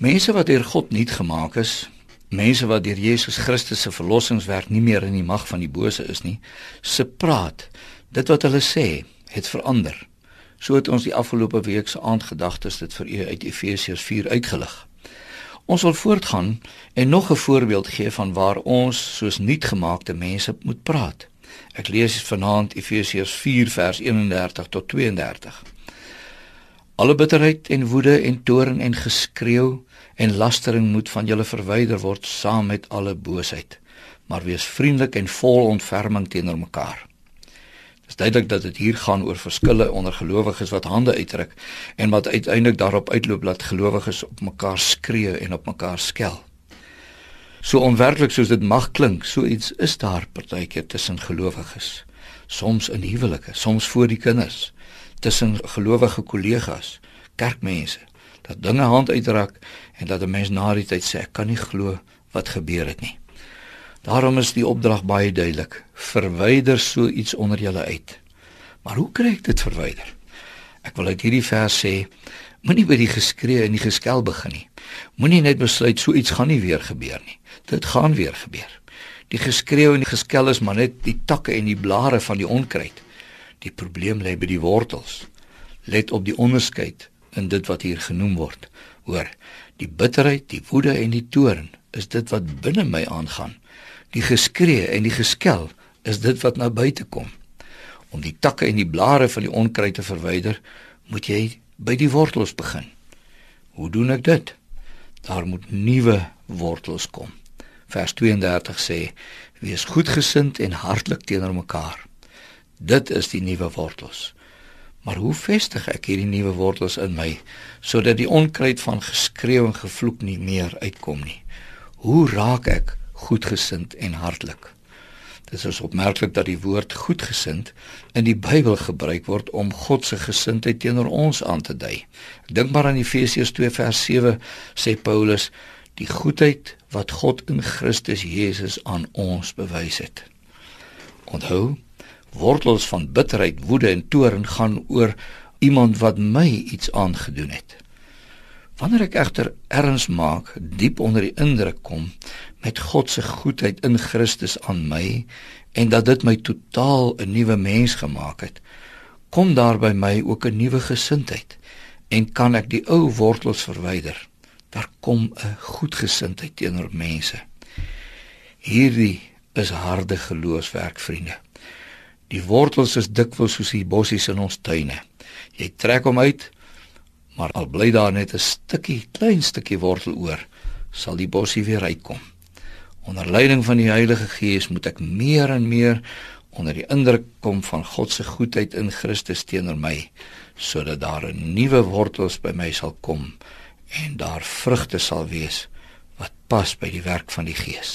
Mense wat deur God nuut gemaak is, mense wat deur Jesus Christus se verlossingswerk nie meer in die mag van die bose is nie, se praat, dit wat hulle sê, het verander. So het ons die afgelope week se aandgedagtes dit vir u uit Efesiërs 4 uitgelig. Ons wil voortgaan en nog 'n voorbeeld gee van waar ons soos nuutgemaakte mense moet praat. Ek lees vanaand Efesiërs 4 vers 31 tot 32. Alle bitterheid en woede en toorn en geskreeu en lastering moet van julle verwyder word saam met alle boosheid. Maar wees vriendelik en vol ontferming teenoor mekaar. Dit is duidelik dat dit hier gaan oor verskille onder gelowiges wat hande uitdruk en wat uiteindelik daarop uitloop dat gelowiges op mekaar skree en op mekaar skel. So onwerklik soos dit mag klink, so iets is daar partykeer tussen gelowiges. Soms in huwelike, soms voor die kinders tussen gelowige kollegas, kerkmense, dat dinge hand uitdraak en dat 'n mens na die tyd sê ek kan nie glo wat gebeur het nie. Daarom is die opdrag baie duidelik: verwyder so iets onder julle uit. Maar hoe kry ek dit verwyder? Ek wil uit hierdie vers sê, moenie by die geskree en die geskel begin nie. Moenie net besluit so iets gaan nie weer gebeur nie. Dit gaan weer gebeur. Die geskreeu en die geskel is maar net die takke en die blare van die onkruid. Die probleem lê by die wortels. Let op die onderskeid in dit wat hier genoem word. Hoor, die bitterheid, die woede en die toorn is dit wat binne my aangaan. Die geskree en die geskel is dit wat na buite kom. Om die takke en die blare van die onkruid te verwyder, moet jy by die wortels begin. Hoe doen ek dit? Daar moet nuwe wortels kom. Vers 32 sê: Wees goedgesind en hartlik teenoor mekaar. Dit is die nuwe wortels. Maar hoe vestig ek hierdie nuwe wortels in my sodat die onkruid van geskreeu en gevloek nie meer uitkom nie? Hoe raak ek goedgesind en hartlik? Dit is opmerklik dat die woord goedgesind in die Bybel gebruik word om God se gesindheid teenoor ons aan te dui. Dink maar aan Efesiërs 2 vers 7 sê Paulus die goedheid wat God in Christus Jesus aan ons bewys het. Onthou, wortels van bitterheid, woede en toorn gaan oor iemand wat my iets aangedoen het. Wanneer ek egter erns maak, diep onder die indruk kom met God se goedheid in Christus aan my en dat dit my totaal 'n nuwe mens gemaak het, kom daar by my ook 'n nuwe gesindheid en kan ek die ou wortels verwyder. Daar kom 'n goedgesindheid teenoor mense. Hierdie is harde geloofswerk, vriende. Die wortels is dikwels soos die bossies in ons tuine. Jy trek hom uit, maar al bly daar net 'n stukkie, klein stukkie wortel oor, sal die bossie weer uitkom. Onder leiding van die Heilige Gees moet ek meer en meer onder die indruk kom van God se goedheid in Christus teenoor my, sodat daar 'n nuwe wortels by my sal kom en daar vrugte sal wees wat pas by die werk van die Gees.